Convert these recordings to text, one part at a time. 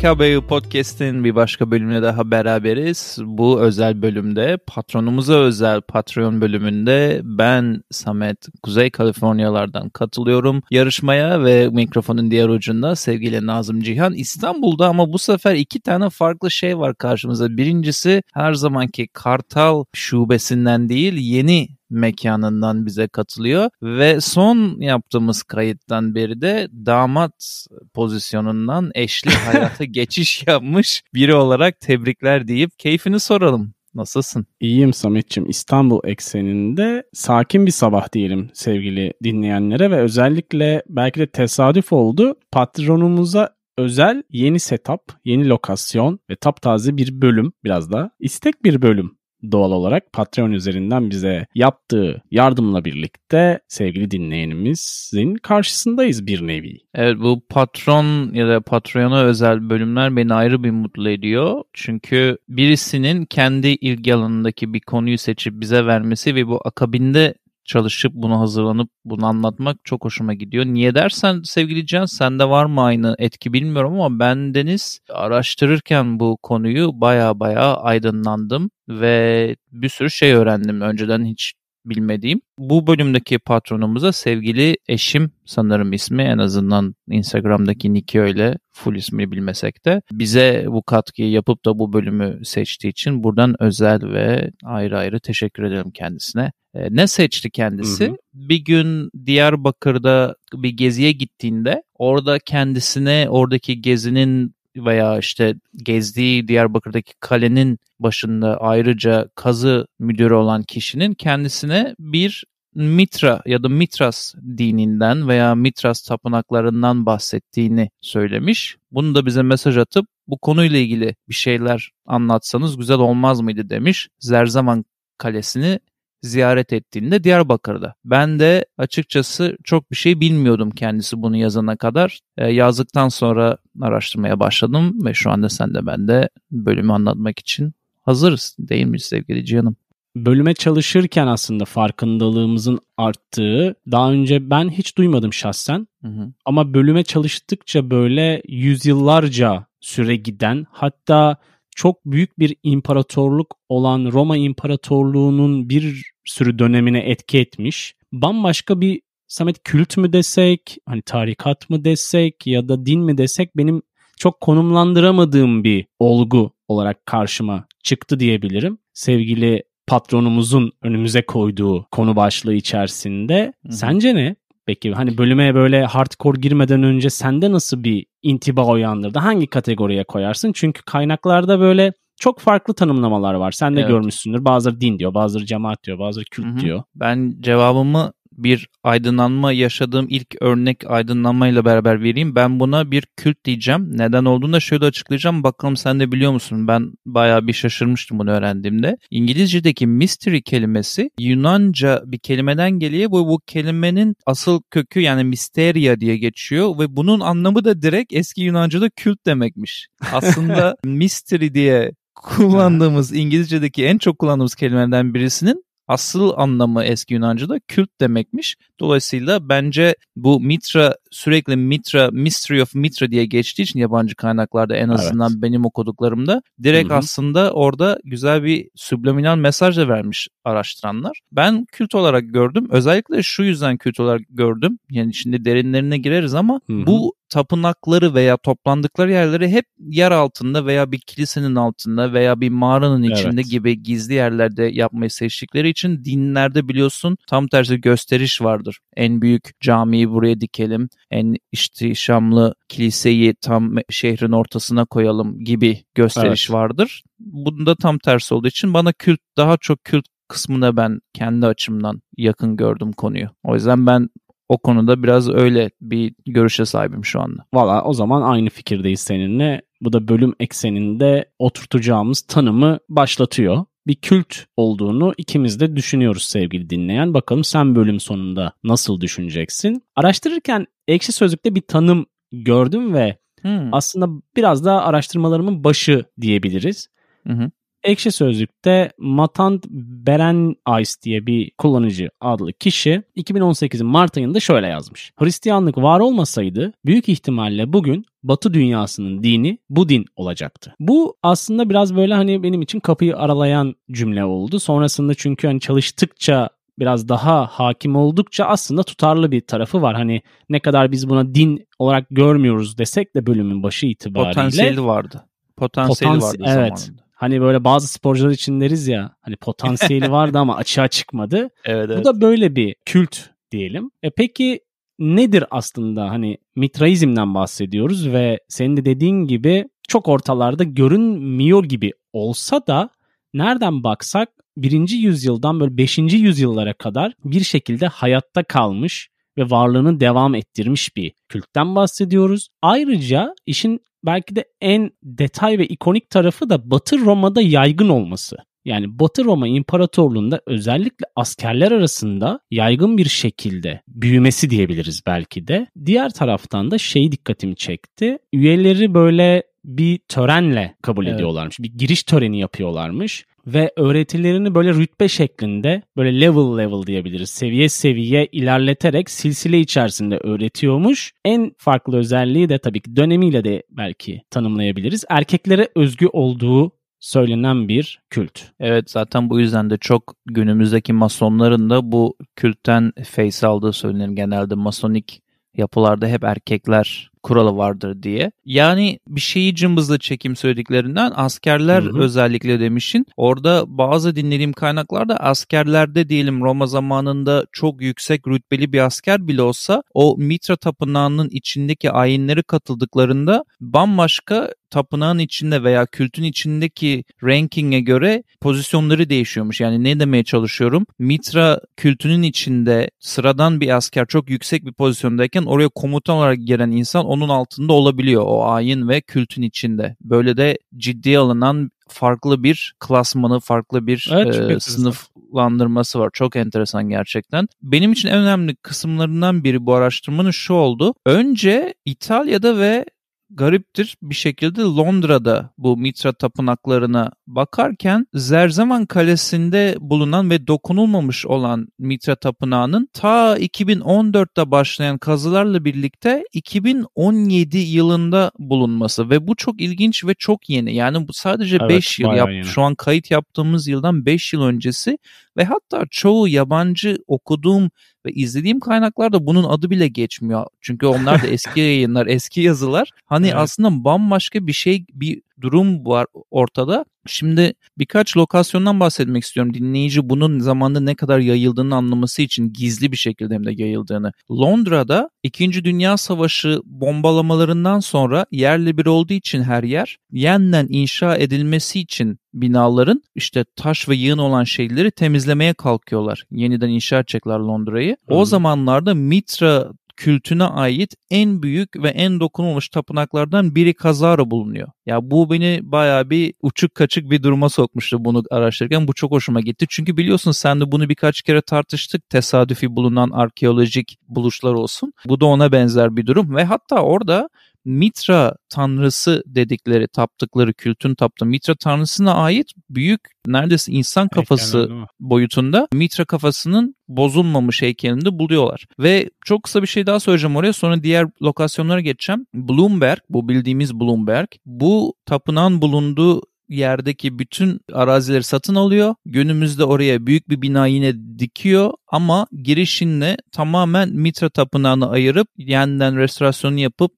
MKBU Podcast'in bir başka bölümüne daha beraberiz. Bu özel bölümde patronumuza özel Patreon bölümünde ben Samet Kuzey Kaliforniyalardan katılıyorum yarışmaya ve mikrofonun diğer ucunda sevgili Nazım Cihan İstanbul'da ama bu sefer iki tane farklı şey var karşımıza. Birincisi her zamanki Kartal şubesinden değil yeni mekanından bize katılıyor ve son yaptığımız kayıttan beri de damat pozisyonundan eşli hayata geçiş yapmış biri olarak tebrikler deyip keyfini soralım. Nasılsın? İyiyim Samet'ciğim. İstanbul ekseninde sakin bir sabah diyelim sevgili dinleyenlere ve özellikle belki de tesadüf oldu. Patronumuza özel yeni setup, yeni lokasyon ve taptaze bir bölüm biraz da istek bir bölüm doğal olarak Patreon üzerinden bize yaptığı yardımla birlikte sevgili dinleyenimizin karşısındayız bir nevi. Evet bu patron ya da patrona özel bölümler beni ayrı bir mutlu ediyor. Çünkü birisinin kendi ilgi alanındaki bir konuyu seçip bize vermesi ve bu akabinde çalışıp bunu hazırlanıp bunu anlatmak çok hoşuma gidiyor. Niye dersen sevgili Can sende var mı aynı etki bilmiyorum ama ben Deniz araştırırken bu konuyu baya baya aydınlandım ve bir sürü şey öğrendim önceden hiç bilmediğim. Bu bölümdeki patronumuza sevgili eşim sanırım ismi en azından Instagram'daki Niki öyle full ismini bilmesek de bize bu katkıyı yapıp da bu bölümü seçtiği için buradan özel ve ayrı ayrı teşekkür ederim kendisine. E, ne seçti kendisi? Hı hı. Bir gün Diyarbakır'da bir geziye gittiğinde orada kendisine oradaki gezinin veya işte gezdiği Diyarbakır'daki kalenin başında ayrıca kazı müdürü olan kişinin kendisine bir Mitra ya da Mitras dininden veya Mitras tapınaklarından bahsettiğini söylemiş. Bunu da bize mesaj atıp bu konuyla ilgili bir şeyler anlatsanız güzel olmaz mıydı demiş. Zerzaman Kalesi'ni ziyaret ettiğinde Diyarbakır'da. Ben de açıkçası çok bir şey bilmiyordum kendisi bunu yazana kadar. E, yazdıktan sonra araştırmaya başladım ve şu anda sen de ben de bölümü anlatmak için hazırız değil mi sevgili Cihan'ım? Bölüme çalışırken aslında farkındalığımızın arttığı daha önce ben hiç duymadım şahsen. Hı hı. Ama bölüme çalıştıkça böyle yüzyıllarca süre giden hatta çok büyük bir imparatorluk olan Roma İmparatorluğu'nun bir sürü dönemine etki etmiş. Bambaşka bir Samet kült mü desek, hani tarikat mı desek ya da din mi desek benim çok konumlandıramadığım bir olgu olarak karşıma çıktı diyebilirim. Sevgili patronumuzun önümüze koyduğu konu başlığı içerisinde. Hı-hı. Sence ne? Peki hani bölüme böyle hardcore girmeden önce sende nasıl bir intiba uyandırdı? Hangi kategoriye koyarsın? Çünkü kaynaklarda böyle çok farklı tanımlamalar var. Sen de evet. görmüşsündür. Bazıları din diyor, bazıları cemaat diyor, bazıları kült Hı-hı. diyor. Ben cevabımı bir aydınlanma yaşadığım ilk örnek aydınlanmayla beraber vereyim. Ben buna bir kült diyeceğim. Neden olduğunu da şöyle açıklayacağım. Bakalım sen de biliyor musun? Ben bayağı bir şaşırmıştım bunu öğrendiğimde. İngilizce'deki mystery kelimesi Yunanca bir kelimeden geliyor. Bu, bu kelimenin asıl kökü yani mysteria diye geçiyor ve bunun anlamı da direkt eski Yunanca'da kült demekmiş. Aslında mystery diye kullandığımız İngilizce'deki en çok kullandığımız kelimelerden birisinin asıl anlamı eski Yunanca'da kült demekmiş. Dolayısıyla bence bu Mitra sürekli Mitra, Mystery of Mitra diye geçtiği için yabancı kaynaklarda en azından evet. benim okuduklarımda direkt Hı-hı. aslında orada güzel bir subliminal mesaj da vermiş araştıranlar. Ben kült olarak gördüm. Özellikle şu yüzden kült olarak gördüm. Yani şimdi derinlerine gireriz ama Hı-hı. bu tapınakları veya toplandıkları yerleri hep yer altında veya bir kilisenin altında veya bir mağaranın içinde evet. gibi gizli yerlerde yapmayı seçtikleri için dinlerde biliyorsun tam tersi gösteriş vardır. En büyük camiyi buraya dikelim, en ihtişamlı kiliseyi tam şehrin ortasına koyalım gibi gösteriş evet. vardır. Bunda tam tersi olduğu için bana kült daha çok kült kısmına ben kendi açımdan yakın gördüm konuyu. O yüzden ben o konuda biraz öyle bir görüşe sahibim şu anda. Valla o zaman aynı fikirdeyiz seninle. Bu da bölüm ekseninde oturtacağımız tanımı başlatıyor. Bir kült olduğunu ikimiz de düşünüyoruz sevgili dinleyen. Bakalım sen bölüm sonunda nasıl düşüneceksin? Araştırırken ekşi sözlükte bir tanım gördüm ve hmm. aslında biraz daha araştırmalarımın başı diyebiliriz. Hı hı. Ekşi Sözlük'te Matant Beren Ice diye bir kullanıcı adlı kişi 2018'in Mart ayında şöyle yazmış. Hristiyanlık var olmasaydı büyük ihtimalle bugün Batı dünyasının dini bu din olacaktı. Bu aslında biraz böyle hani benim için kapıyı aralayan cümle oldu. Sonrasında çünkü hani çalıştıkça biraz daha hakim oldukça aslında tutarlı bir tarafı var. Hani ne kadar biz buna din olarak görmüyoruz desek de bölümün başı itibariyle. Potansiyeli vardı. Potansiyeli Potans- vardı evet. zamanında. Hani böyle bazı sporcular için deriz ya hani potansiyeli vardı ama açığa çıkmadı. Evet, evet. Bu da böyle bir kült diyelim. E peki nedir aslında hani mitraizmden bahsediyoruz ve senin de dediğin gibi çok ortalarda görünmüyor gibi olsa da nereden baksak birinci yüzyıldan böyle beşinci yüzyıllara kadar bir şekilde hayatta kalmış ve varlığını devam ettirmiş bir kültten bahsediyoruz. Ayrıca işin belki de en detay ve ikonik tarafı da Batı Roma'da yaygın olması. Yani Batı Roma İmparatorluğu'nda özellikle askerler arasında yaygın bir şekilde büyümesi diyebiliriz belki de. Diğer taraftan da şey dikkatimi çekti. Üyeleri böyle bir törenle kabul evet. ediyorlarmış. Bir giriş töreni yapıyorlarmış ve öğretilerini böyle rütbe şeklinde böyle level level diyebiliriz. Seviye seviye ilerleterek silsile içerisinde öğretiyormuş. En farklı özelliği de tabii ki dönemiyle de belki tanımlayabiliriz. Erkeklere özgü olduğu söylenen bir kült. Evet zaten bu yüzden de çok günümüzdeki masonların da bu kültten face aldığı söylenir. Genelde masonik yapılarda hep erkekler kuralı vardır diye. Yani bir şeyi cımbızla çekim söylediklerinden askerler hı hı. özellikle demişin. Orada bazı dinlediğim kaynaklarda askerlerde diyelim Roma zamanında çok yüksek rütbeli bir asker bile olsa o Mitra tapınağının içindeki ayinleri katıldıklarında bambaşka tapınağın içinde veya kültün içindeki ranking'e göre pozisyonları değişiyormuş. Yani ne demeye çalışıyorum? Mitra kültünün içinde sıradan bir asker çok yüksek bir pozisyondayken oraya komutan olarak gelen insan onun altında olabiliyor o ayin ve kültün içinde. Böyle de ciddiye alınan farklı bir klasmanı, farklı bir evet, e, sınıflandırması var. Çok enteresan gerçekten. Benim için en önemli kısımlarından biri bu araştırmanın şu oldu. Önce İtalya'da ve gariptir bir şekilde Londra'da bu Mitra tapınaklarına bakarken Zerzevan Kalesi'nde bulunan ve dokunulmamış olan Mitra tapınağının ta 2014'te başlayan kazılarla birlikte 2017 yılında bulunması ve bu çok ilginç ve çok yeni. Yani bu sadece 5 evet, yıl yap yeni. şu an kayıt yaptığımız yıldan 5 yıl öncesi ve hatta çoğu yabancı okuduğum ve izlediğim kaynaklarda bunun adı bile geçmiyor. Çünkü onlar da eski yayınlar, eski yazılar. Hani evet. aslında bambaşka bir şey, bir durum var ortada. Şimdi birkaç lokasyondan bahsetmek istiyorum. Dinleyici bunun zamanda ne kadar yayıldığını anlaması için gizli bir şekilde hem de yayıldığını. Londra'da 2. Dünya Savaşı bombalamalarından sonra yerli bir olduğu için her yer yeniden inşa edilmesi için binaların işte taş ve yığın olan şeyleri temizlemeye kalkıyorlar. Yeniden inşa edecekler Londra'yı. O zamanlarda Mitra kültüne ait en büyük ve en dokunulmuş tapınaklardan biri Kazara bulunuyor. Ya bu beni baya bir uçuk kaçık bir duruma sokmuştu bunu araştırırken. Bu çok hoşuma gitti. Çünkü biliyorsun sen de bunu birkaç kere tartıştık. Tesadüfi bulunan arkeolojik buluşlar olsun. Bu da ona benzer bir durum ve hatta orada Mitra tanrısı dedikleri taptıkları kültün taptığı Mitra tanrısına ait büyük neredeyse insan kafası boyutunda Mitra kafasının bozulmamış heykelini buluyorlar. Ve çok kısa bir şey daha söyleyeceğim oraya sonra diğer lokasyonlara geçeceğim. Bloomberg bu bildiğimiz Bloomberg bu tapınağın bulunduğu yerdeki bütün arazileri satın alıyor. Günümüzde oraya büyük bir bina yine dikiyor ama girişinle tamamen Mitra tapınağını ayırıp yeniden restorasyonu yapıp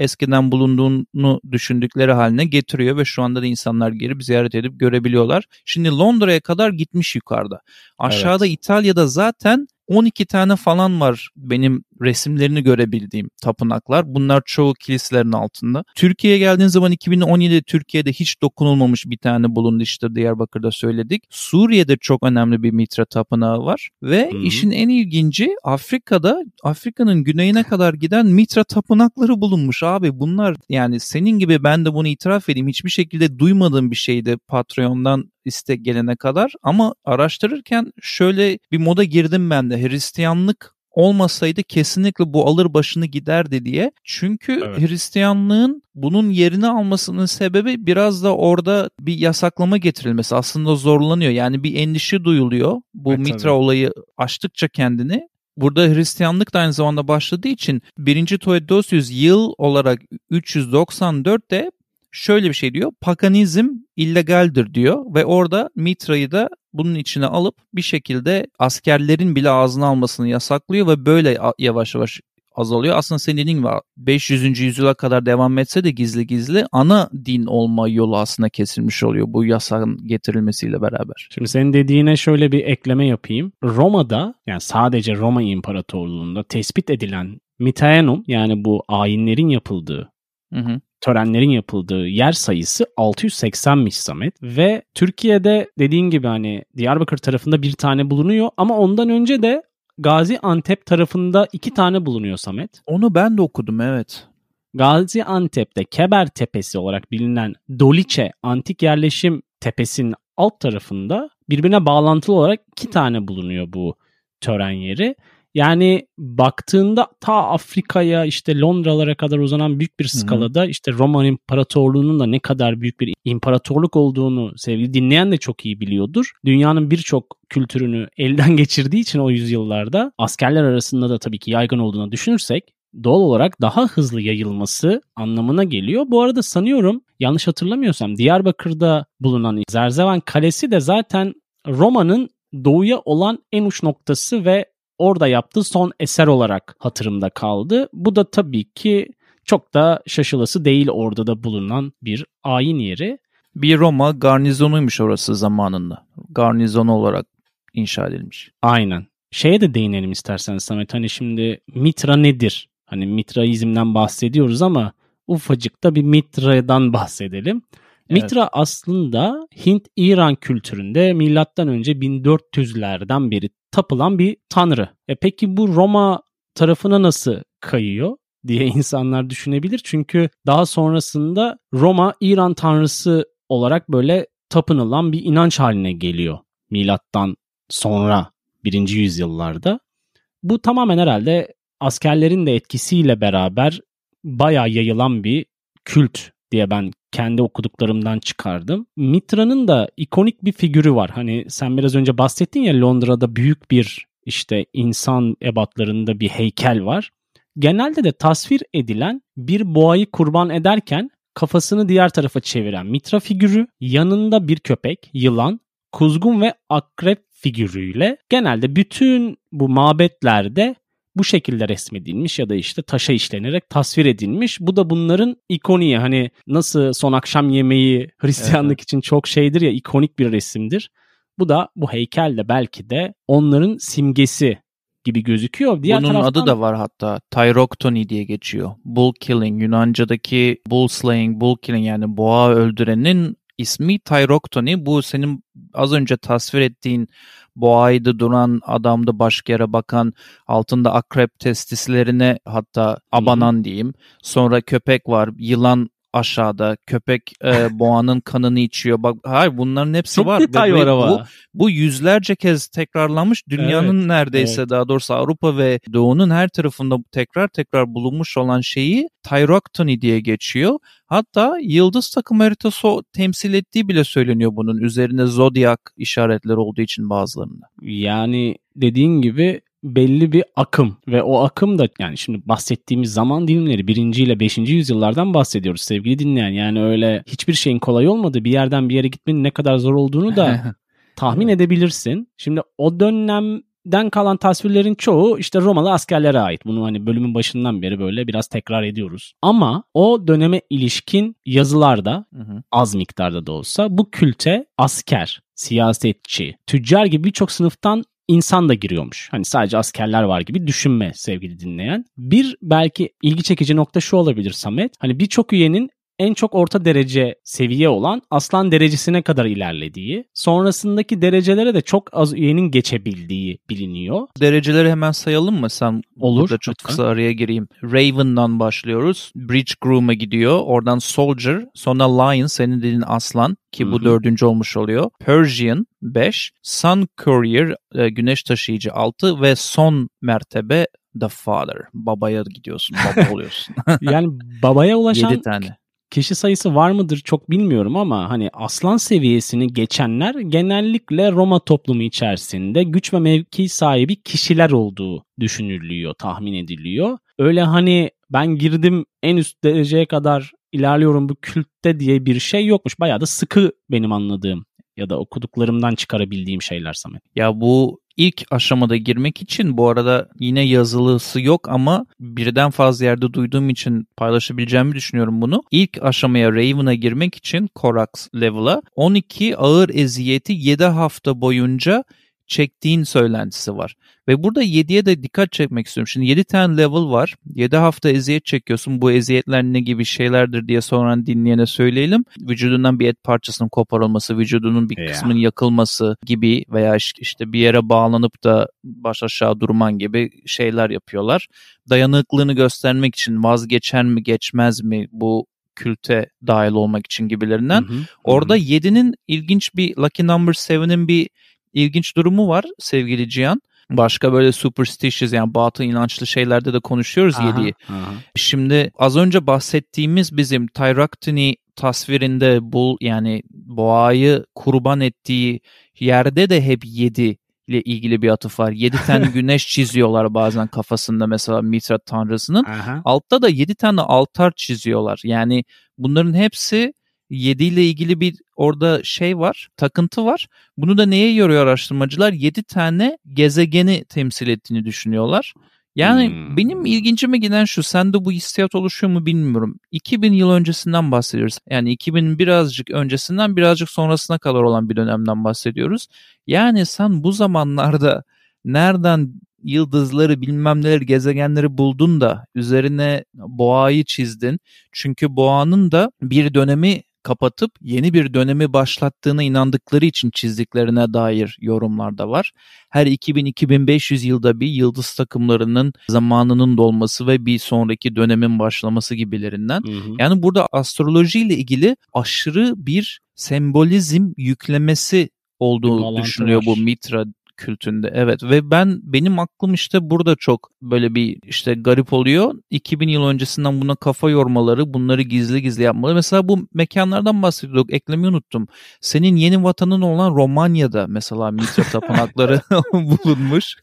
eskiden bulunduğunu düşündükleri haline getiriyor ve şu anda da insanlar gelip ziyaret edip görebiliyorlar. Şimdi Londra'ya kadar gitmiş yukarıda. Aşağıda evet. İtalya'da zaten 12 tane falan var benim resimlerini görebildiğim tapınaklar. Bunlar çoğu kiliselerin altında. Türkiye'ye geldiğin zaman 2017'de Türkiye'de hiç dokunulmamış bir tane bulundu işte Diyarbakır'da söyledik. Suriye'de çok önemli bir Mitra tapınağı var ve Hı-hı. işin en ilginci Afrika'da Afrika'nın güneyine kadar giden Mitra tapınakları bulunmuş abi. Bunlar yani senin gibi ben de bunu itiraf edeyim hiçbir şekilde duymadığım bir şeydi Patreon'dan istek gelene kadar ama araştırırken şöyle bir moda girdim ben de Hristiyanlık olmasaydı kesinlikle bu alır başını giderdi diye. Çünkü evet. Hristiyanlığın bunun yerini almasının sebebi biraz da orada bir yasaklama getirilmesi. Aslında zorlanıyor. Yani bir endişe duyuluyor. Bu evet, Mitra tabii. olayı açtıkça kendini. Burada Hristiyanlık da aynı zamanda başladığı için 1. Theodosius yıl olarak 394'te şöyle bir şey diyor. Paganizm illegaldir diyor ve orada Mitra'yı da bunun içine alıp bir şekilde askerlerin bile ağzına almasını yasaklıyor ve böyle yavaş yavaş azalıyor. Aslında senin dediğin gibi 500. yüzyıla kadar devam etse de gizli gizli ana din olma yolu aslında kesilmiş oluyor bu yasağın getirilmesiyle beraber. Şimdi senin dediğine şöyle bir ekleme yapayım. Roma'da yani sadece Roma İmparatorluğu'nda tespit edilen Mitaenum yani bu ayinlerin yapıldığı hı hı törenlerin yapıldığı yer sayısı 680'miş Samet ve Türkiye'de dediğin gibi hani Diyarbakır tarafında bir tane bulunuyor ama ondan önce de Gazi Antep tarafında iki tane bulunuyor Samet. Onu ben de okudum evet. Gazi Antep'te Keber Tepesi olarak bilinen Doliçe antik yerleşim tepesinin alt tarafında birbirine bağlantılı olarak iki tane bulunuyor bu tören yeri. Yani baktığında ta Afrika'ya işte Londra'lara kadar uzanan büyük bir skalada Hı-hı. işte Roma İmparatorluğu'nun da ne kadar büyük bir imparatorluk olduğunu sevgili dinleyen de çok iyi biliyordur. Dünyanın birçok kültürünü elden geçirdiği için o yüzyıllarda askerler arasında da tabii ki yaygın olduğunu düşünürsek doğal olarak daha hızlı yayılması anlamına geliyor. Bu arada sanıyorum yanlış hatırlamıyorsam Diyarbakır'da bulunan Zerzevan Kalesi de zaten Roma'nın doğuya olan en uç noktası ve orada yaptığı son eser olarak hatırımda kaldı. Bu da tabii ki çok da şaşılası değil orada da bulunan bir ayin yeri. Bir Roma garnizonuymuş orası zamanında. Garnizon olarak inşa edilmiş. Aynen. Şeye de değinelim istersen Samet. Hani şimdi Mitra nedir? Hani Mitraizmden bahsediyoruz ama ufacık da bir Mitra'dan bahsedelim. Evet. Mitra aslında Hint-İran kültüründe milattan önce 1400'lerden beri tapılan bir tanrı. E peki bu Roma tarafına nasıl kayıyor? diye insanlar düşünebilir. Çünkü daha sonrasında Roma İran tanrısı olarak böyle tapınılan bir inanç haline geliyor. Milattan sonra birinci yüzyıllarda. Bu tamamen herhalde askerlerin de etkisiyle beraber bayağı yayılan bir kült diye ben kendi okuduklarımdan çıkardım. Mitra'nın da ikonik bir figürü var. Hani sen biraz önce bahsettin ya Londra'da büyük bir işte insan ebatlarında bir heykel var. Genelde de tasvir edilen bir boğayı kurban ederken kafasını diğer tarafa çeviren Mitra figürü, yanında bir köpek, yılan, kuzgun ve akrep figürüyle genelde bütün bu mabetlerde bu şekilde resmedilmiş ya da işte taşa işlenerek tasvir edilmiş. Bu da bunların ikoniği. Hani nasıl son akşam yemeği Hristiyanlık evet. için çok şeydir ya ikonik bir resimdir. Bu da bu heykel de belki de onların simgesi gibi gözüküyor. Diğer Bunun taraftan... adı da var hatta. Tyroktony diye geçiyor. Bull killing. Yunanca'daki bull slaying, bull killing yani boğa öldürenin ismi Tyroktony. Bu senin az önce tasvir ettiğin boğaydı duran adamdı başka yere bakan altında akrep testislerine hatta abanan diyeyim. Sonra köpek var yılan aşağıda köpek e, boğanın kanını içiyor. Bak hayır bunların hepsi Çok var. detay var ama. Bu, bu yüzlerce kez tekrarlanmış. Dünyanın evet, neredeyse evet. daha doğrusu Avrupa ve Doğu'nun her tarafında tekrar tekrar bulunmuş olan şeyi Tyroktony diye geçiyor. Hatta yıldız takım haritası temsil ettiği bile söyleniyor bunun. Üzerinde zodyak işaretleri olduğu için bazılarında. Yani dediğin gibi belli bir akım ve o akım da yani şimdi bahsettiğimiz zaman dilimleri birinci ile beşinci yüzyıllardan bahsediyoruz sevgili dinleyen. Yani öyle hiçbir şeyin kolay olmadı bir yerden bir yere gitmenin ne kadar zor olduğunu da tahmin edebilirsin. Şimdi o dönemden kalan tasvirlerin çoğu işte Romalı askerlere ait. Bunu hani bölümün başından beri böyle biraz tekrar ediyoruz. Ama o döneme ilişkin yazılarda az miktarda da olsa bu külte asker, siyasetçi, tüccar gibi birçok sınıftan insan da giriyormuş. Hani sadece askerler var gibi düşünme sevgili dinleyen. Bir belki ilgi çekici nokta şu olabilir Samet. Hani birçok üyenin en çok orta derece seviye olan aslan derecesine kadar ilerlediği, sonrasındaki derecelere de çok az üyenin geçebildiği biliniyor. Dereceleri hemen sayalım mı? Sen Olur. Burada çok lütfen. kısa araya gireyim. Raven'dan başlıyoruz. Bridge Groom'a gidiyor. Oradan Soldier, sonra Lion, senin dediğin aslan ki bu Hı-hı. dördüncü olmuş oluyor. Persian 5, Sun Courier, e, güneş taşıyıcı 6 ve son mertebe The Father. Babaya gidiyorsun, baba oluyorsun. yani babaya ulaşan 7 tane kişi sayısı var mıdır çok bilmiyorum ama hani aslan seviyesini geçenler genellikle Roma toplumu içerisinde güç ve mevki sahibi kişiler olduğu düşünülüyor, tahmin ediliyor. Öyle hani ben girdim en üst dereceye kadar ilerliyorum bu kültte diye bir şey yokmuş. Bayağı da sıkı benim anladığım ya da okuduklarımdan çıkarabildiğim şeyler Samet. Ya bu ilk aşamada girmek için bu arada yine yazılısı yok ama birden fazla yerde duyduğum için paylaşabileceğimi düşünüyorum bunu. İlk aşamaya Raven'a girmek için Korax level'a 12 ağır eziyeti 7 hafta boyunca çektiğin söylentisi var. Ve burada 7'ye de dikkat çekmek istiyorum. Şimdi 7 tane level var. 7 hafta eziyet çekiyorsun. Bu eziyetler ne gibi şeylerdir diye sonra dinleyene söyleyelim. Vücudundan bir et parçasının koparılması, vücudunun bir yeah. kısmının yakılması gibi veya işte bir yere bağlanıp da baş aşağı durman gibi şeyler yapıyorlar. Dayanıklılığını göstermek için vazgeçer mi geçmez mi bu külte dahil olmak için gibilerinden. Hı hı, Orada 7'nin ilginç bir Lucky Number 7'in bir ilginç durumu var sevgili Cihan. Başka böyle superstitious yani batıl inançlı şeylerde de konuşuyoruz yediği. Şimdi az önce bahsettiğimiz bizim Tyraktini tasvirinde bu yani boğayı kurban ettiği yerde de hep yedi ile ilgili bir atıf var. Yedi tane güneş çiziyorlar bazen kafasında mesela Mitra tanrısının. Aha. Altta da yedi tane altar çiziyorlar. Yani bunların hepsi 7 ile ilgili bir orada şey var, takıntı var. Bunu da neye yoruyor araştırmacılar? 7 tane gezegeni temsil ettiğini düşünüyorlar. Yani hmm. benim ilgincime giden şu, sende bu hissiyat oluşuyor mu bilmiyorum. 2000 yıl öncesinden bahsediyoruz. Yani 2000 birazcık öncesinden birazcık sonrasına kadar olan bir dönemden bahsediyoruz. Yani sen bu zamanlarda nereden yıldızları bilmem neler gezegenleri buldun da üzerine boğayı çizdin. Çünkü boğanın da bir dönemi kapatıp yeni bir dönemi başlattığına inandıkları için çizdiklerine dair yorumlar da var. Her 2000-2500 yılda bir yıldız takımlarının zamanının dolması ve bir sonraki dönemin başlaması gibilerinden. Hı hı. Yani burada astroloji ile ilgili aşırı bir sembolizm yüklemesi olduğu düşünüyor bu Mitra kültünde. Evet ve ben benim aklım işte burada çok böyle bir işte garip oluyor. 2000 yıl öncesinden buna kafa yormaları, bunları gizli gizli yapmaları. Mesela bu mekanlardan bahsediyorduk. Eklemeyi unuttum. Senin yeni vatanın olan Romanya'da mesela Mitra tapınakları bulunmuş.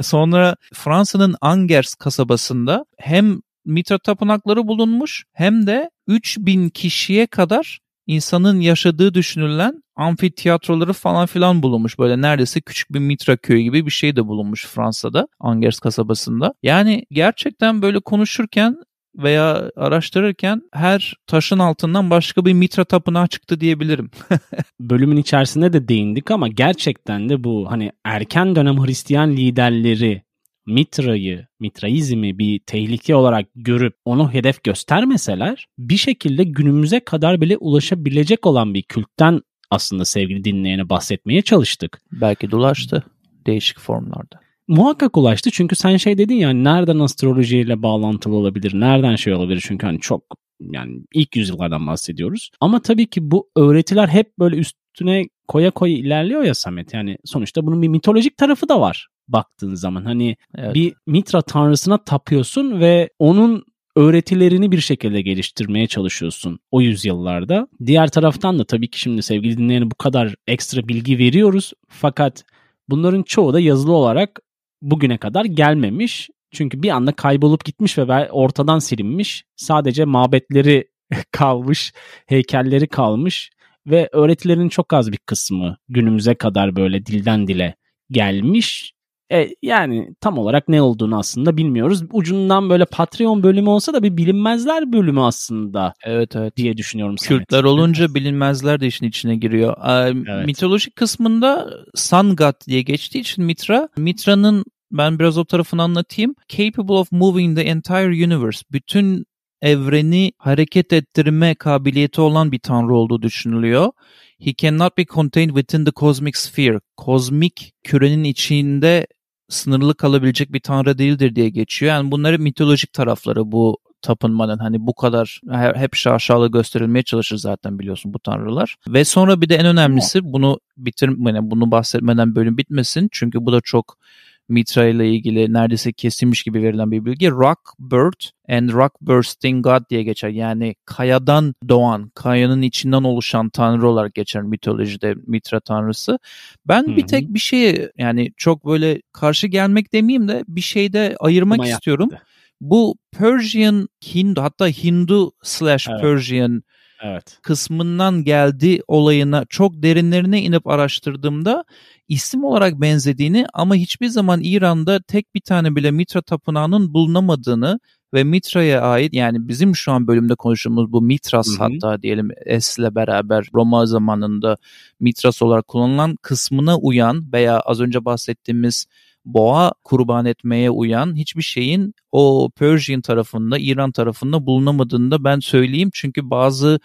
Sonra Fransa'nın Angers kasabasında hem Mitra tapınakları bulunmuş hem de 3000 kişiye kadar insanın yaşadığı düşünülen amfitiyatroları falan filan bulunmuş. Böyle neredeyse küçük bir Mitra köyü gibi bir şey de bulunmuş Fransa'da, Angers kasabasında. Yani gerçekten böyle konuşurken veya araştırırken her taşın altından başka bir Mitra tapınağı çıktı diyebilirim. Bölümün içerisinde de değindik ama gerçekten de bu hani erken dönem Hristiyan liderleri Mitra'yı, Mitraizmi bir tehlike olarak görüp onu hedef göstermeseler bir şekilde günümüze kadar bile ulaşabilecek olan bir kültten aslında sevgili dinleyene bahsetmeye çalıştık. Belki dolaştı değişik formlarda. Muhakkak ulaştı çünkü sen şey dedin ya nereden astrolojiyle bağlantılı olabilir, nereden şey olabilir çünkü hani çok yani ilk yüzyıllardan bahsediyoruz. Ama tabii ki bu öğretiler hep böyle üstüne koya koya ilerliyor ya Samet. Yani sonuçta bunun bir mitolojik tarafı da var baktığın zaman. Hani evet. bir Mitra tanrısına tapıyorsun ve onun öğretilerini bir şekilde geliştirmeye çalışıyorsun o yüzyıllarda. Diğer taraftan da tabii ki şimdi sevgili dinleyene bu kadar ekstra bilgi veriyoruz. Fakat bunların çoğu da yazılı olarak bugüne kadar gelmemiş. Çünkü bir anda kaybolup gitmiş ve ortadan silinmiş. Sadece mabetleri kalmış, heykelleri kalmış ve öğretilerin çok az bir kısmı günümüze kadar böyle dilden dile gelmiş. E, yani tam olarak ne olduğunu aslında bilmiyoruz. Ucundan böyle Patreon bölümü olsa da bir bilinmezler bölümü aslında. Evet evet. Diye düşünüyorum. Kültler Samet. olunca bilinmezler de işin içine giriyor. Evet. Mitolojik kısmında Sun God diye geçtiği için Mitra, Mitra'nın ben biraz o tarafını anlatayım. Capable of moving the entire universe. Bütün evreni hareket ettirme kabiliyeti olan bir tanrı olduğu düşünülüyor. He cannot be contained within the cosmic sphere. Kozmik kürenin içinde sınırlı kalabilecek bir tanrı değildir diye geçiyor. Yani bunları mitolojik tarafları bu tapınmanın hani bu kadar hep şaşalı gösterilmeye çalışır zaten biliyorsun bu tanrılar. Ve sonra bir de en önemlisi bunu bitirmene bunu bahsetmeden bölüm bitmesin. Çünkü bu da çok Mitra ile ilgili neredeyse kesilmiş gibi verilen bir bilgi. Rock Bird and Rock Bursting God diye geçer. Yani kayadan doğan, kayanın içinden oluşan tanrı olarak geçer mitolojide Mitra tanrısı. Ben Hı-hı. bir tek bir şeye yani çok böyle karşı gelmek demeyeyim de bir şeyde ayırmak Ama istiyorum. Yaptı. Bu Persian Hindu hatta Hindu slash. Persian evet. Kısmından geldi olayına çok derinlerine inip araştırdığımda isim olarak benzediğini ama hiçbir zaman İran'da tek bir tane bile Mitra tapınağının bulunamadığını ve Mitra'ya ait yani bizim şu an bölümde konuştuğumuz bu Mitras hı hı. hatta diyelim S'le beraber Roma zamanında Mitras olarak kullanılan kısmına uyan veya az önce bahsettiğimiz boğa kurban etmeye uyan hiçbir şeyin o Persian tarafında, İran tarafında bulunamadığını da ben söyleyeyim. Çünkü bazı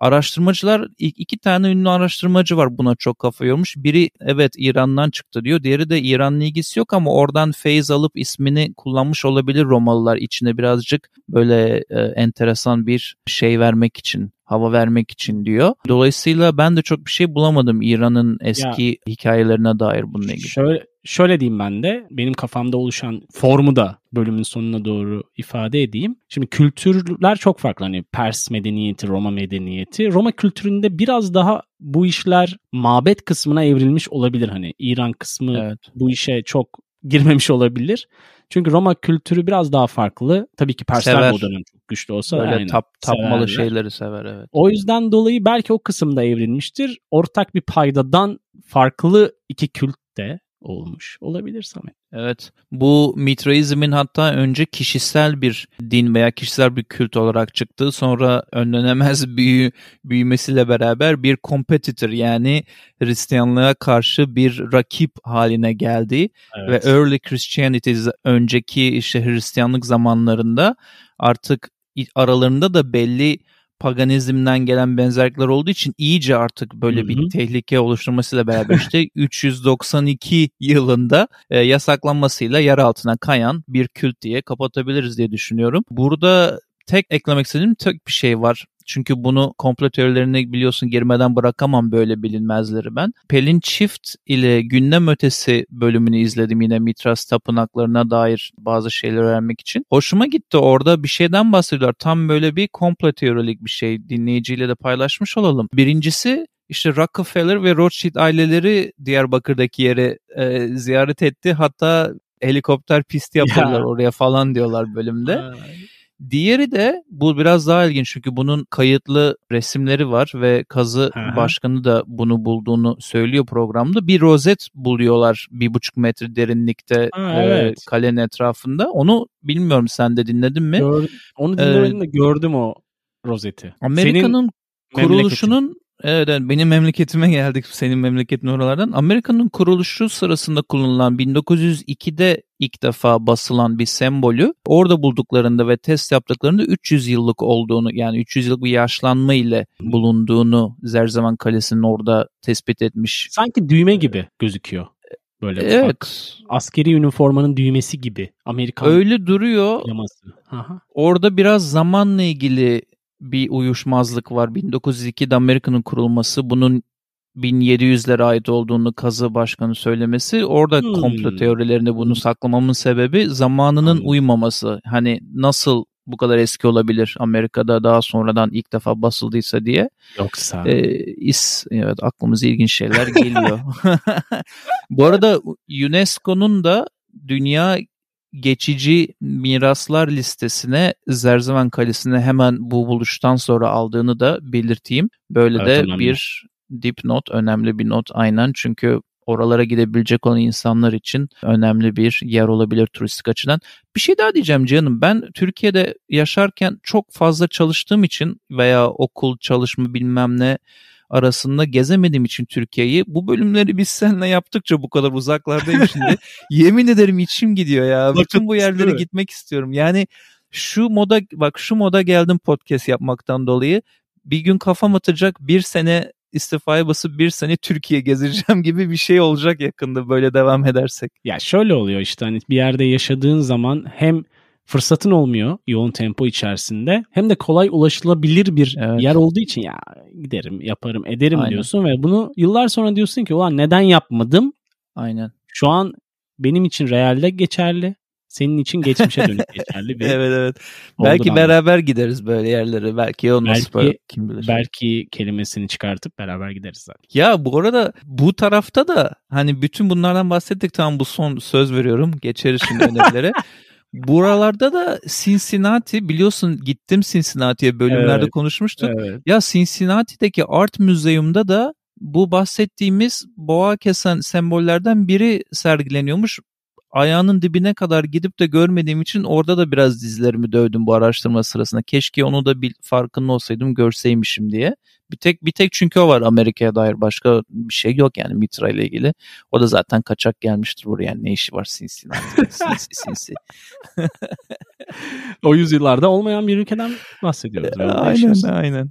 araştırmacılar iki tane ünlü araştırmacı var buna çok kafa yormuş. Biri evet İran'dan çıktı diyor. Diğeri de İran'la ilgisi yok ama oradan feyz alıp ismini kullanmış olabilir Romalılar içine birazcık böyle e, enteresan bir şey vermek için hava vermek için diyor. Dolayısıyla ben de çok bir şey bulamadım İran'ın eski ya, hikayelerine dair bununla ilgili. Şöyle şöyle diyeyim ben de benim kafamda oluşan formu da bölümün sonuna doğru ifade edeyim. Şimdi kültürler çok farklı. Hani Pers medeniyeti, Roma medeniyeti. Roma kültüründe biraz daha bu işler mabet kısmına evrilmiş olabilir. Hani İran kısmı evet. bu işe çok girmemiş olabilir. Çünkü Roma kültürü biraz daha farklı. Tabii ki Persler sever. bu dönem çok güçlü olsa. Böyle aynen, tap, tapmalı severler. şeyleri sever evet. O yüzden dolayı belki o kısımda evrilmiştir. Ortak bir paydadan farklı iki kült de olmuş olabilir Samet. Evet bu Mitraizmin hatta önce kişisel bir din veya kişisel bir kült olarak çıktı. Sonra önlenemez büyü, büyümesiyle beraber bir competitor yani Hristiyanlığa karşı bir rakip haline geldi. Evet. Ve early Christianity önceki işte Hristiyanlık zamanlarında artık aralarında da belli paganizmden gelen benzerlikler olduğu için iyice artık böyle Hı-hı. bir tehlike oluşturmasıyla beraber işte 392 yılında e, yasaklanmasıyla yer altına kayan bir kült diye kapatabiliriz diye düşünüyorum. Burada tek eklemek istediğim tek bir şey var. Çünkü bunu komplo teorilerine biliyorsun girmeden bırakamam böyle bilinmezleri ben. Pelin Çift ile gündem ötesi bölümünü izledim yine Mitras tapınaklarına dair bazı şeyler öğrenmek için. Hoşuma gitti orada bir şeyden bahsediyorlar. Tam böyle bir komplo teorilik bir şey dinleyiciyle de paylaşmış olalım. Birincisi işte Rockefeller ve Rothschild aileleri Diyarbakır'daki yeri e, ziyaret etti. Hatta helikopter pisti yapıyorlar ya. oraya falan diyorlar bölümde. Ay. Diğeri de bu biraz daha ilginç çünkü bunun kayıtlı resimleri var ve kazı Aha. başkanı da bunu bulduğunu söylüyor programda. Bir rozet buluyorlar bir buçuk metre derinlikte ha, e, evet. kalenin etrafında. Onu bilmiyorum sen de dinledin mi? Gör, onu dinlemedim ee, de gördüm o rozeti. Amerika'nın kuruluşunun Evet, evet benim memleketime geldik senin memleketin oralardan. Amerika'nın kuruluşu sırasında kullanılan 1902'de ilk defa basılan bir sembolü orada bulduklarında ve test yaptıklarında 300 yıllık olduğunu yani 300 yıllık bir yaşlanma ile bulunduğunu Zerzevan Kalesi'nin orada tespit etmiş. Sanki düğme gibi gözüküyor. Böyle evet. Ufak. Askeri üniformanın düğmesi gibi. Amerikan Öyle duruyor. Yaması. Orada biraz zamanla ilgili bir uyuşmazlık var. 1902'de Amerika'nın kurulması bunun 1700'lere ait olduğunu kazı başkanı söylemesi orada hmm. komplo teorilerinde bunu saklamamın sebebi zamanının hmm. uymaması. Hani nasıl bu kadar eski olabilir Amerika'da daha sonradan ilk defa basıldıysa diye. Yoksa. Ee, is, evet aklımıza ilginç şeyler geliyor. bu arada UNESCO'nun da dünya geçici miraslar listesine Zerzevan Kalesi'ne hemen bu buluştan sonra aldığını da belirteyim. Böyle evet, de önemli. bir dipnot, önemli bir not aynen çünkü oralara gidebilecek olan insanlar için önemli bir yer olabilir turistik açıdan. Bir şey daha diyeceğim canım. Ben Türkiye'de yaşarken çok fazla çalıştığım için veya okul çalışma bilmem ne arasında gezemediğim için Türkiye'yi bu bölümleri biz seninle yaptıkça bu kadar uzaklardayım şimdi. yemin ederim içim gidiyor ya. Bütün bu yerlere gitmek istiyorum. Yani şu moda bak şu moda geldim podcast yapmaktan dolayı. Bir gün kafam atacak bir sene istifaya basıp bir sene Türkiye gezeceğim gibi bir şey olacak yakında böyle devam edersek. Ya şöyle oluyor işte hani bir yerde yaşadığın zaman hem fırsatın olmuyor yoğun tempo içerisinde hem de kolay ulaşılabilir bir evet. yer olduğu için ya giderim yaparım ederim Aynen. diyorsun ve bunu yıllar sonra diyorsun ki ulan neden yapmadım? Aynen. Şu an benim için realde geçerli senin için geçmişe dönük geçerli bir Evet evet. Belki beraber beraber gideriz böyle yerlere. Belki olmaz belki, kim bilir. Belki kelimesini çıkartıp beraber gideriz zaten. Ya bu arada bu tarafta da hani bütün bunlardan bahsettik tamam bu son söz veriyorum. Geçeriz şimdi önerilere. Buralarda da Cincinnati biliyorsun gittim Cincinnati'ye bölümlerde evet, konuşmuştuk. Evet. Ya Cincinnati'deki Art Museum'da da bu bahsettiğimiz boğa kesen sembollerden biri sergileniyormuş ayağının dibine kadar gidip de görmediğim için orada da biraz dizlerimi dövdüm bu araştırma sırasında. Keşke onu da bir farkında olsaydım görseymişim diye. Bir tek bir tek çünkü o var Amerika'ya dair başka bir şey yok yani Mitra ile ilgili. O da zaten kaçak gelmiştir buraya. Yani ne işi var Cincinnati? sinsi sinsi. o yüzyıllarda olmayan bir ülkeden bahsediyoruz. aynen aynen.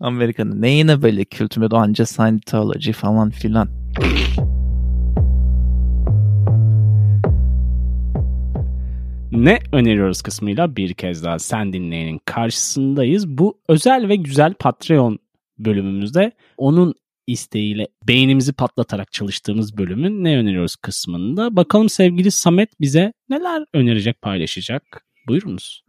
Amerika'nın neyine böyle kültürü anca Scientology falan filan. ne öneriyoruz kısmıyla bir kez daha sen dinleyenin karşısındayız. Bu özel ve güzel Patreon bölümümüzde onun isteğiyle beynimizi patlatarak çalıştığımız bölümün ne öneriyoruz kısmında. Bakalım sevgili Samet bize neler önerecek paylaşacak. Buyurunuz.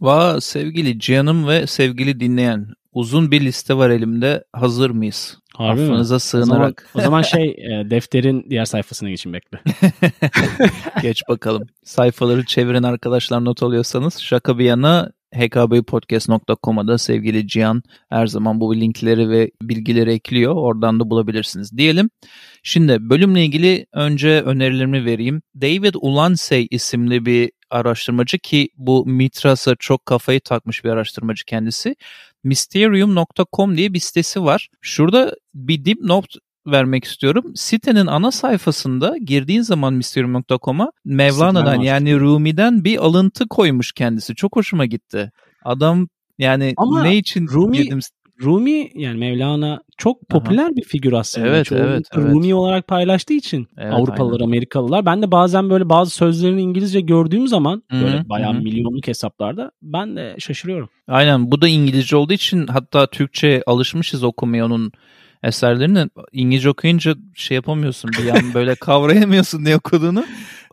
Va sevgili canım ve sevgili dinleyen uzun bir liste var elimde. Hazır mıyız? Harbi Affınıza mi? sığınarak. O zaman, o zaman şey e, defterin diğer sayfasına geçin bekle. Geç bakalım. Sayfaları çevirin arkadaşlar not alıyorsanız. Şaka bir yana hkbpodcast.com'a da sevgili Cihan her zaman bu linkleri ve bilgileri ekliyor. Oradan da bulabilirsiniz diyelim. Şimdi bölümle ilgili önce önerilerimi vereyim. David Ulansey isimli bir araştırmacı ki bu Mitras'a çok kafayı takmış bir araştırmacı kendisi. Mysterium.com diye bir sitesi var. Şurada bir dipnot vermek istiyorum. Sitenin ana sayfasında girdiğin zaman Mysterium.com'a Mevlana'dan yani Rumi'den bir alıntı koymuş kendisi. Çok hoşuma gitti. Adam yani Ama ne için Rumi, girdim Rumi yani Mevlana çok popüler Aha. bir figür aslında. Evet, Çoğu evet, Rumi evet. olarak paylaştığı için evet, Avrupalılar, aynen. Amerikalılar. Ben de bazen böyle bazı sözlerini İngilizce gördüğüm zaman Hı-hı, böyle bayağı hı. milyonluk hesaplarda ben de şaşırıyorum. Aynen bu da İngilizce olduğu için hatta Türkçe alışmışız okumaya onun eserlerini. İngilizce okuyunca şey yapamıyorsun bir an böyle kavrayamıyorsun ne okuduğunu.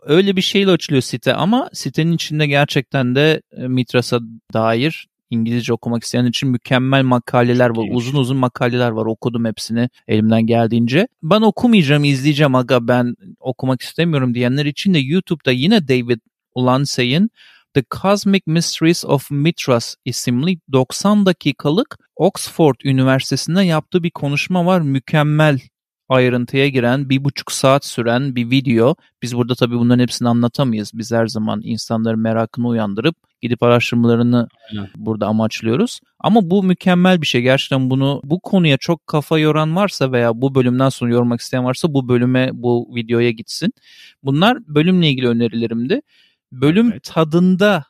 Öyle bir şeyle açılıyor site ama sitenin içinde gerçekten de e, Mitras'a dair İngilizce okumak isteyen için mükemmel makaleler var. Uzun uzun makaleler var. Okudum hepsini elimden geldiğince. Ben okumayacağım, izleyeceğim aga ben okumak istemiyorum diyenler için de YouTube'da yine David Ulansey'in The Cosmic Mysteries of Mithras isimli 90 dakikalık Oxford Üniversitesi'nde yaptığı bir konuşma var. Mükemmel ayrıntıya giren bir buçuk saat süren bir video. Biz burada tabii bunların hepsini anlatamayız. Biz her zaman insanların merakını uyandırıp gidip araştırmalarını Aynen. burada amaçlıyoruz. Ama bu mükemmel bir şey. Gerçekten bunu bu konuya çok kafa yoran varsa veya bu bölümden sonra yormak isteyen varsa bu bölüme, bu videoya gitsin. Bunlar bölümle ilgili önerilerimdi. Bölüm evet. tadında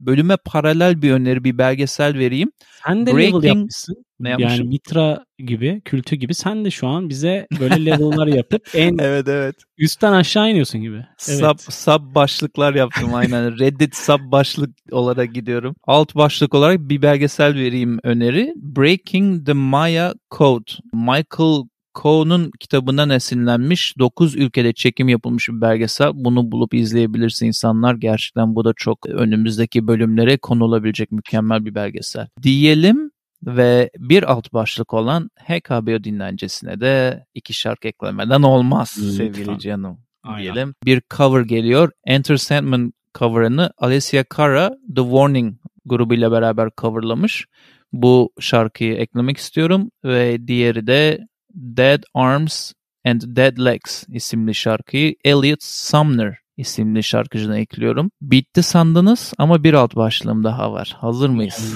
bölüme paralel bir öneri, bir belgesel vereyim. Sen de Breaking... level yapmışsın. Ne yani Mitra gibi, kültü gibi sen de şu an bize böyle level'lar yapıp en evet evet üstten aşağı iniyorsun gibi. Evet. Sub, sub başlıklar yaptım aynen. Reddit sub başlık olarak gidiyorum. Alt başlık olarak bir belgesel vereyim öneri. Breaking the Maya Code. Michael Coe'nun kitabından esinlenmiş 9 ülkede çekim yapılmış bir belgesel. Bunu bulup izleyebilirsin insanlar. Gerçekten bu da çok önümüzdeki bölümlere konulabilecek mükemmel bir belgesel. Diyelim ve bir alt başlık olan HKBO dinlencesine de iki şarkı eklemeden olmaz Lütfen. sevgili canım. Aynen. Diyelim. Bir cover geliyor. Enter Sandman cover'ını Alessia Cara The Warning grubuyla beraber coverlamış. Bu şarkıyı eklemek istiyorum ve diğeri de Dead Arms and Dead Legs isimli şarkıyı Elliot Sumner isimli şarkıcına ekliyorum. Bitti sandınız ama bir alt başlığım daha var. Hazır mıyız?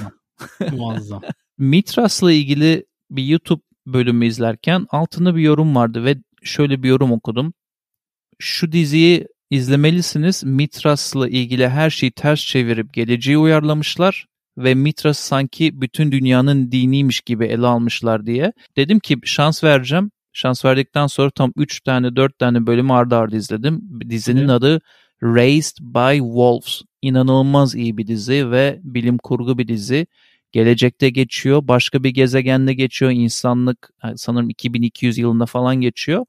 Muazzam. Mitras'la ilgili bir YouTube bölümü izlerken altında bir yorum vardı ve şöyle bir yorum okudum. Şu diziyi izlemelisiniz. Mitras'la ilgili her şeyi ters çevirip geleceği uyarlamışlar ve Mitras sanki bütün dünyanın diniymiş gibi ele almışlar diye. Dedim ki şans vereceğim. Şans verdikten sonra tam 3 tane 4 tane bölüm ardı ardı izledim. Dizinin Hı. adı Raised by Wolves. İnanılmaz iyi bir dizi ve bilim kurgu bir dizi. Gelecekte geçiyor. Başka bir gezegende geçiyor. İnsanlık sanırım 2200 yılında falan geçiyor.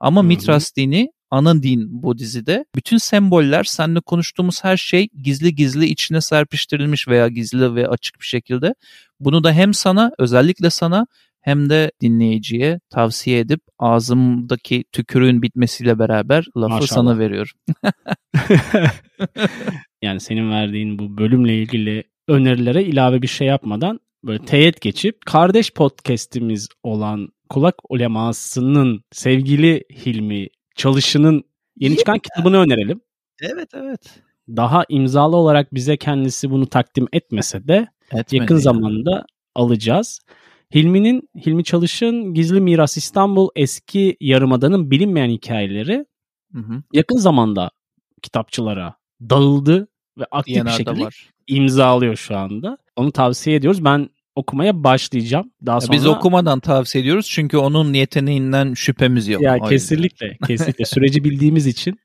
Ama Hı-hı. Mitras dini ana din bu dizide. Bütün semboller, seninle konuştuğumuz her şey gizli gizli içine serpiştirilmiş veya gizli ve açık bir şekilde. Bunu da hem sana, özellikle sana hem de dinleyiciye tavsiye edip ağzımdaki tükürüğün bitmesiyle beraber lafı Maşallah. sana veriyorum. yani senin verdiğin bu bölümle ilgili önerilere ilave bir şey yapmadan böyle teyit geçip kardeş podcast'imiz olan Kulak Uleması'nın sevgili Hilmi Çalışı'nın yeni çıkan kitabını önerelim. Evet evet. Daha imzalı olarak bize kendisi bunu takdim etmese de Etmedi yakın yani. zamanda alacağız. Hilmi'nin Hilmi Çalış'ın Gizli Miras İstanbul Eski Yarımada'nın bilinmeyen hikayeleri hı hı. yakın zamanda kitapçılara dağıldı ve aktif Diyanar'da bir şekilde var. imzalıyor şu anda. Onu tavsiye ediyoruz. Ben okumaya başlayacağım. Daha sonra Biz okumadan tavsiye ediyoruz çünkü onun yeteneğinden şüphemiz yok. Ya kesinlikle, kesinlikle süreci bildiğimiz için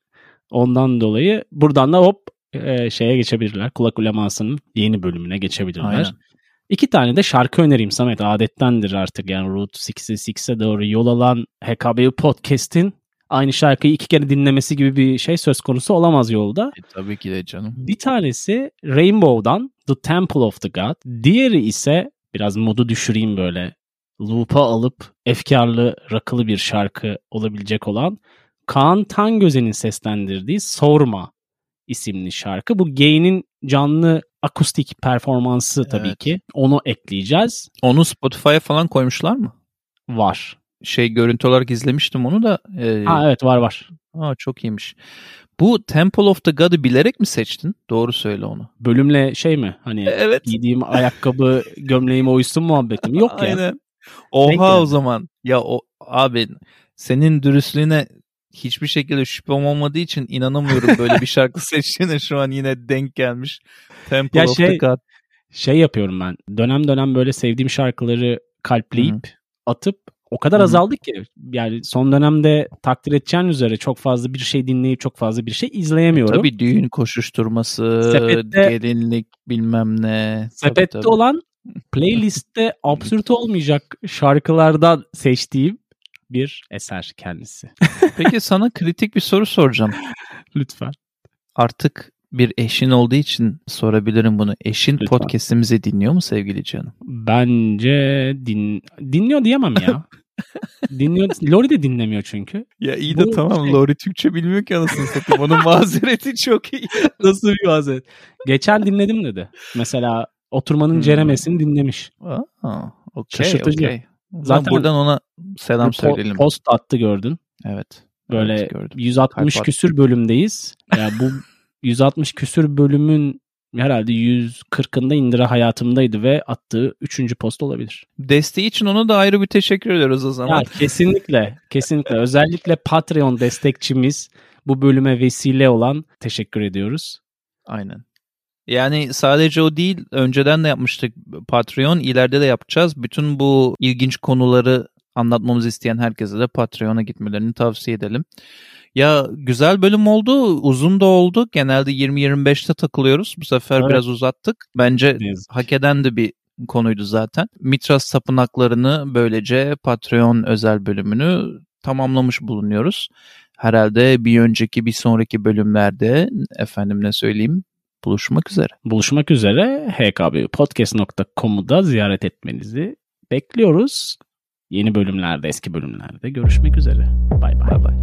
ondan dolayı buradan da hop e, şeye geçebilirler. Kulak ulemasının yeni bölümüne geçebilirler. Aynen. İki tane de şarkı önereyim Samet. Adettendir artık yani Route 66'e doğru yol alan HKB Podcast'in aynı şarkıyı iki kere dinlemesi gibi bir şey söz konusu olamaz yolda. E, tabii ki de canım. Bir tanesi Rainbow'dan The Temple of the God. Diğeri ise biraz modu düşüreyim böyle. Loop'a alıp efkarlı, rakılı bir şarkı olabilecek olan Kaan Tangöze'nin seslendirdiği Sorma isimli şarkı. Bu Gay'nin canlı akustik performansı tabii evet. ki. Onu ekleyeceğiz. Onu Spotify'a falan koymuşlar mı? Var. Şey görüntü olarak izlemiştim onu da. E... Ha evet var var. Aa, çok iyiymiş. Bu Temple of the God'ı bilerek mi seçtin? Doğru söyle onu. Bölümle şey mi? Hani evet. giydiğim ayakkabı gömleğime uysun muhabbetim. Yok ya. Aynen. Oha o zaman. Ya o abi senin dürüstlüğüne hiçbir şekilde şüphem olmadığı için inanamıyorum böyle bir şarkı seçtiğine şu an yine denk gelmiş. Temple ya of şey, the God. Şey yapıyorum ben. Dönem dönem böyle sevdiğim şarkıları kalpleyip Hı. atıp o kadar Hı. azaldı ki yani son dönemde takdir edeceğin üzere çok fazla bir şey dinleyip çok fazla bir şey izleyemiyorum. Tabii düğün koşuşturması, sepette, gelinlik bilmem ne. Sepette tabii, tabii. olan playlistte absürt olmayacak şarkılardan seçtiğim bir eser kendisi. Peki sana kritik bir soru soracağım. Lütfen. Artık bir eşin olduğu için sorabilirim bunu. Eşin Lütfen. podcast'imizi dinliyor mu sevgili canım? Bence din dinliyor diyemem ya. dinliyor. Lori de dinlemiyor çünkü. Ya iyi de Bu tamam şey... Lori Türkçe bilmiyor ki anasını satayım. Onun mazereti çok iyi. Nasıl bir mazeret? Geçen dinledim dedi. Mesela Oturmanın hmm. Ceremesini dinlemiş. Aa, okay, Şaşırtıcı. Okay. Zaten buradan ona selam po- söyleyelim. Post attı gördün. Evet. Böyle evet, 160 Kalp küsür bölümdeyiz. Yani bu 160 küsür bölümün herhalde 140'ında indira hayatımdaydı ve attığı 3. post olabilir. Desteği için ona da ayrı bir teşekkür ediyoruz o zaman. Ya, kesinlikle. Kesinlikle. Özellikle Patreon destekçimiz bu bölüme vesile olan teşekkür ediyoruz. Aynen. Yani sadece o değil, önceden de yapmıştık Patreon, ileride de yapacağız. Bütün bu ilginç konuları anlatmamızı isteyen herkese de Patreon'a gitmelerini tavsiye edelim. Ya güzel bölüm oldu, uzun da oldu. Genelde 20-25'te takılıyoruz. Bu sefer evet. biraz uzattık. Bence hak eden de bir konuydu zaten. Mitras tapınaklarını böylece Patreon özel bölümünü tamamlamış bulunuyoruz. Herhalde bir önceki bir sonraki bölümlerde efendim ne söyleyeyim buluşmak üzere. Buluşmak üzere hkbpodcast.com'u da ziyaret etmenizi bekliyoruz. Yeni bölümlerde, eski bölümlerde görüşmek üzere. Bay bay.